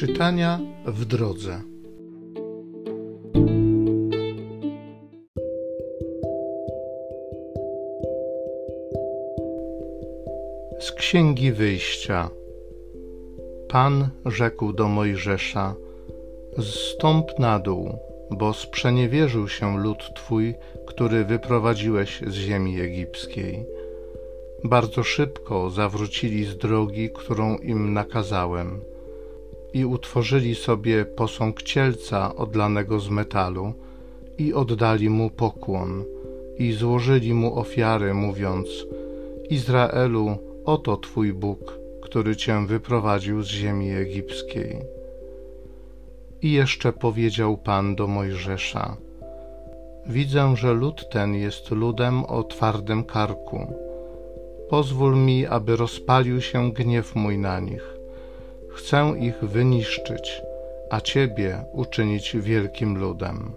Czytania w drodze. Z Księgi Wyjścia. Pan rzekł do Mojżesza: Zstąp na dół, bo sprzeniewierzył się lud twój, który wyprowadziłeś z ziemi egipskiej. Bardzo szybko zawrócili z drogi, którą im nakazałem i utworzyli sobie posąg cielca odlanego z metalu i oddali mu pokłon i złożyli mu ofiary, mówiąc: Izraelu, oto Twój Bóg, który Cię wyprowadził z ziemi egipskiej. I jeszcze powiedział Pan do Mojżesza: Widzę, że lud ten jest ludem o twardym karku. Pozwól mi, aby rozpalił się gniew mój na nich Chcę ich wyniszczyć, a Ciebie uczynić wielkim ludem.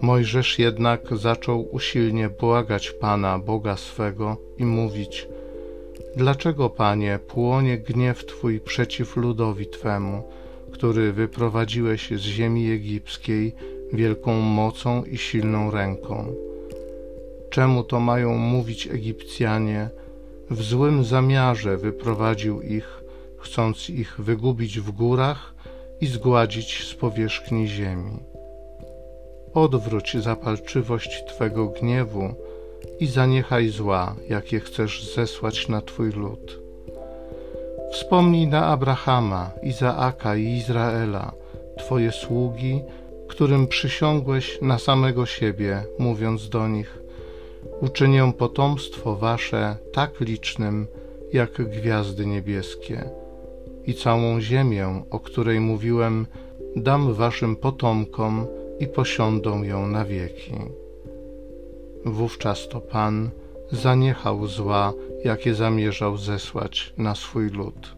Mojżesz jednak zaczął usilnie błagać Pana, Boga swego i mówić: Dlaczego, Panie, płonie gniew Twój przeciw ludowi Twemu, który wyprowadziłeś z ziemi egipskiej wielką mocą i silną ręką? Czemu to mają mówić Egipcjanie? W złym zamiarze wyprowadził ich chcąc ich wygubić w górach i zgładzić z powierzchni ziemi. Odwróć zapalczywość Twego gniewu i zaniechaj zła, jakie chcesz zesłać na Twój lud. Wspomnij na Abrahama, Izaaka i Izraela, Twoje sługi, którym przysiągłeś na samego siebie, mówiąc do nich: Uczynię potomstwo Wasze tak licznym, jak gwiazdy niebieskie i całą ziemię, o której mówiłem, dam waszym potomkom i posiądą ją na wieki. Wówczas to Pan zaniechał zła, jakie zamierzał zesłać na swój lud.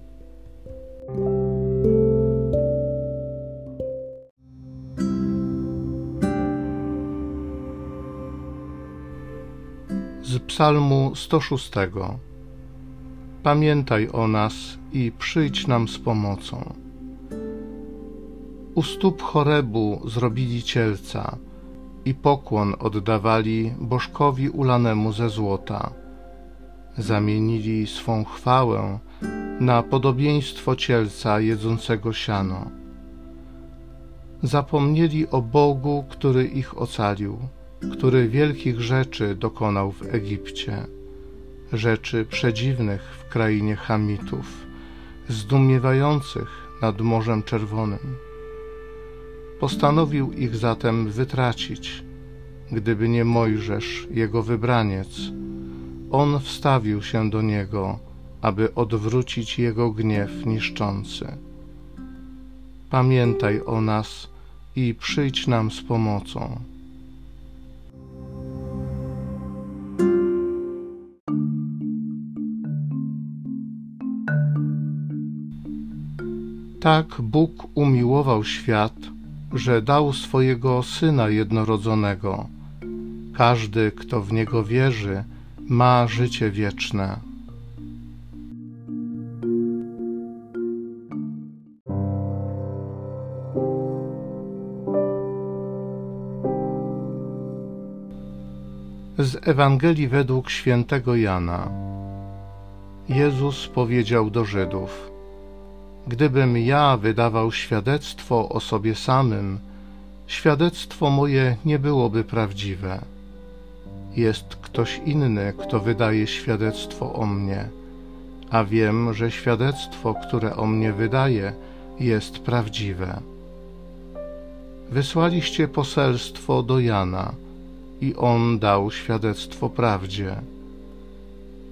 Z Psalmu 106 Pamiętaj o nas i przyjdź nam z pomocą. U stóp Chorebu zrobili cielca i pokłon oddawali bożkowi ulanemu ze złota. Zamienili swą chwałę na podobieństwo cielca jedzącego siano. Zapomnieli o Bogu, który ich ocalił, który wielkich rzeczy dokonał w Egipcie rzeczy przedziwnych w krainie Hamitów, zdumiewających nad Morzem Czerwonym. Postanowił ich zatem wytracić, gdyby nie Mojżesz, jego wybraniec. On wstawił się do niego, aby odwrócić jego gniew niszczący. Pamiętaj o nas i przyjdź nam z pomocą. Tak Bóg umiłował świat, że dał swojego Syna jednorodzonego. Każdy, kto w Niego wierzy, ma życie wieczne. Z Ewangelii według świętego Jana. Jezus powiedział do Żydów: Gdybym ja wydawał świadectwo o sobie samym, świadectwo moje nie byłoby prawdziwe. Jest ktoś inny, kto wydaje świadectwo o mnie, a wiem, że świadectwo, które o mnie wydaje, jest prawdziwe. Wysłaliście poselstwo do Jana i on dał świadectwo prawdzie.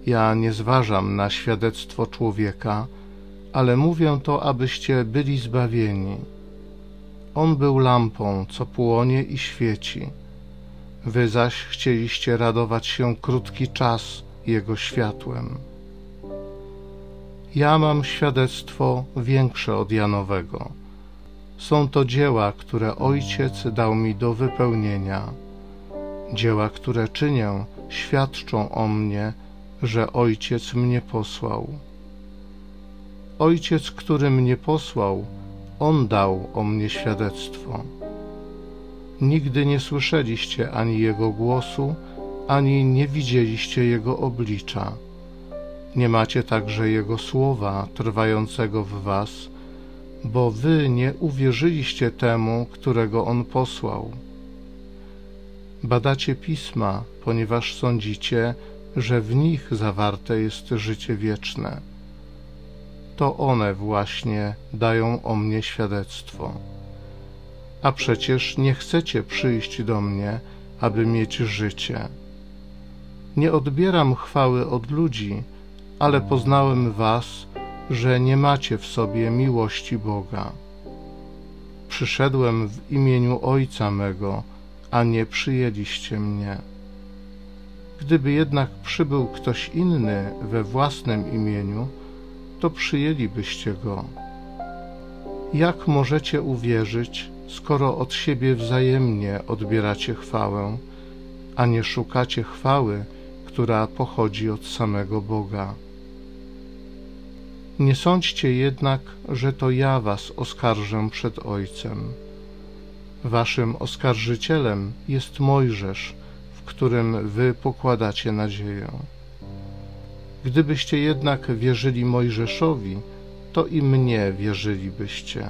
Ja nie zważam na świadectwo człowieka, ale mówię to, abyście byli zbawieni. On był lampą, co płonie i świeci. Wy zaś chcieliście radować się krótki czas Jego światłem. Ja mam świadectwo większe od Janowego. Są to dzieła, które Ojciec dał mi do wypełnienia. Dzieła, które czynię, świadczą o mnie, że Ojciec mnie posłał. Ojciec, który mnie posłał, On dał o mnie świadectwo. Nigdy nie słyszeliście ani Jego głosu, ani nie widzieliście Jego oblicza. Nie macie także Jego słowa trwającego w was, bo wy nie uwierzyliście temu, którego On posłał. Badacie pisma, ponieważ sądzicie, że w nich zawarte jest życie wieczne. To one właśnie dają o mnie świadectwo. A przecież nie chcecie przyjść do mnie, aby mieć życie. Nie odbieram chwały od ludzi, ale poznałem was, że nie macie w sobie miłości Boga. Przyszedłem w imieniu Ojca mego, a nie przyjęliście mnie. Gdyby jednak przybył ktoś inny we własnym imieniu, to przyjęlibyście go. Jak możecie uwierzyć, skoro od siebie wzajemnie odbieracie chwałę, a nie szukacie chwały, która pochodzi od samego Boga? Nie sądźcie jednak, że to ja was oskarżę przed Ojcem. Waszym oskarżycielem jest Mojżesz, w którym wy pokładacie nadzieję. Gdybyście jednak wierzyli Mojżeszowi, to i mnie wierzylibyście.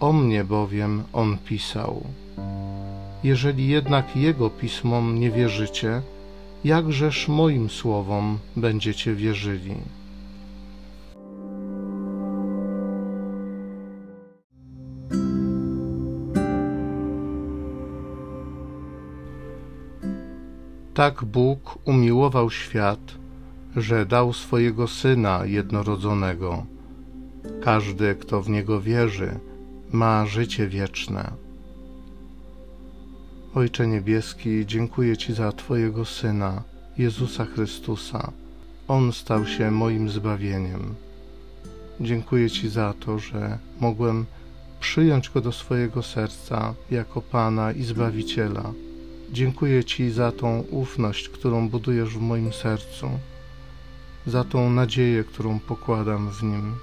O mnie bowiem on pisał. Jeżeli jednak jego pismom nie wierzycie, jakżeż moim słowom będziecie wierzyli? Tak Bóg umiłował świat, że dał swojego Syna jednorodzonego. Każdy, kto w Niego wierzy, ma życie wieczne. Ojcze Niebieski, dziękuję Ci za Twojego Syna, Jezusa Chrystusa. On stał się moim zbawieniem. Dziękuję Ci za to, że mogłem przyjąć Go do swojego serca jako Pana i Zbawiciela Dziękuję Ci za tą ufność, którą budujesz w moim sercu, za tą nadzieję, którą pokładam w nim,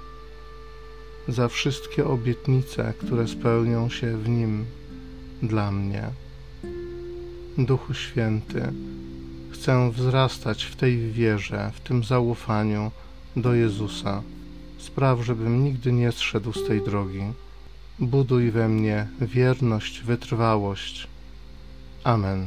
za wszystkie obietnice, które spełnią się w nim dla mnie. Duchu Święty, chcę wzrastać w tej wierze, w tym zaufaniu do Jezusa. Spraw, żebym nigdy nie zszedł z tej drogi. Buduj we mnie wierność, wytrwałość Amen.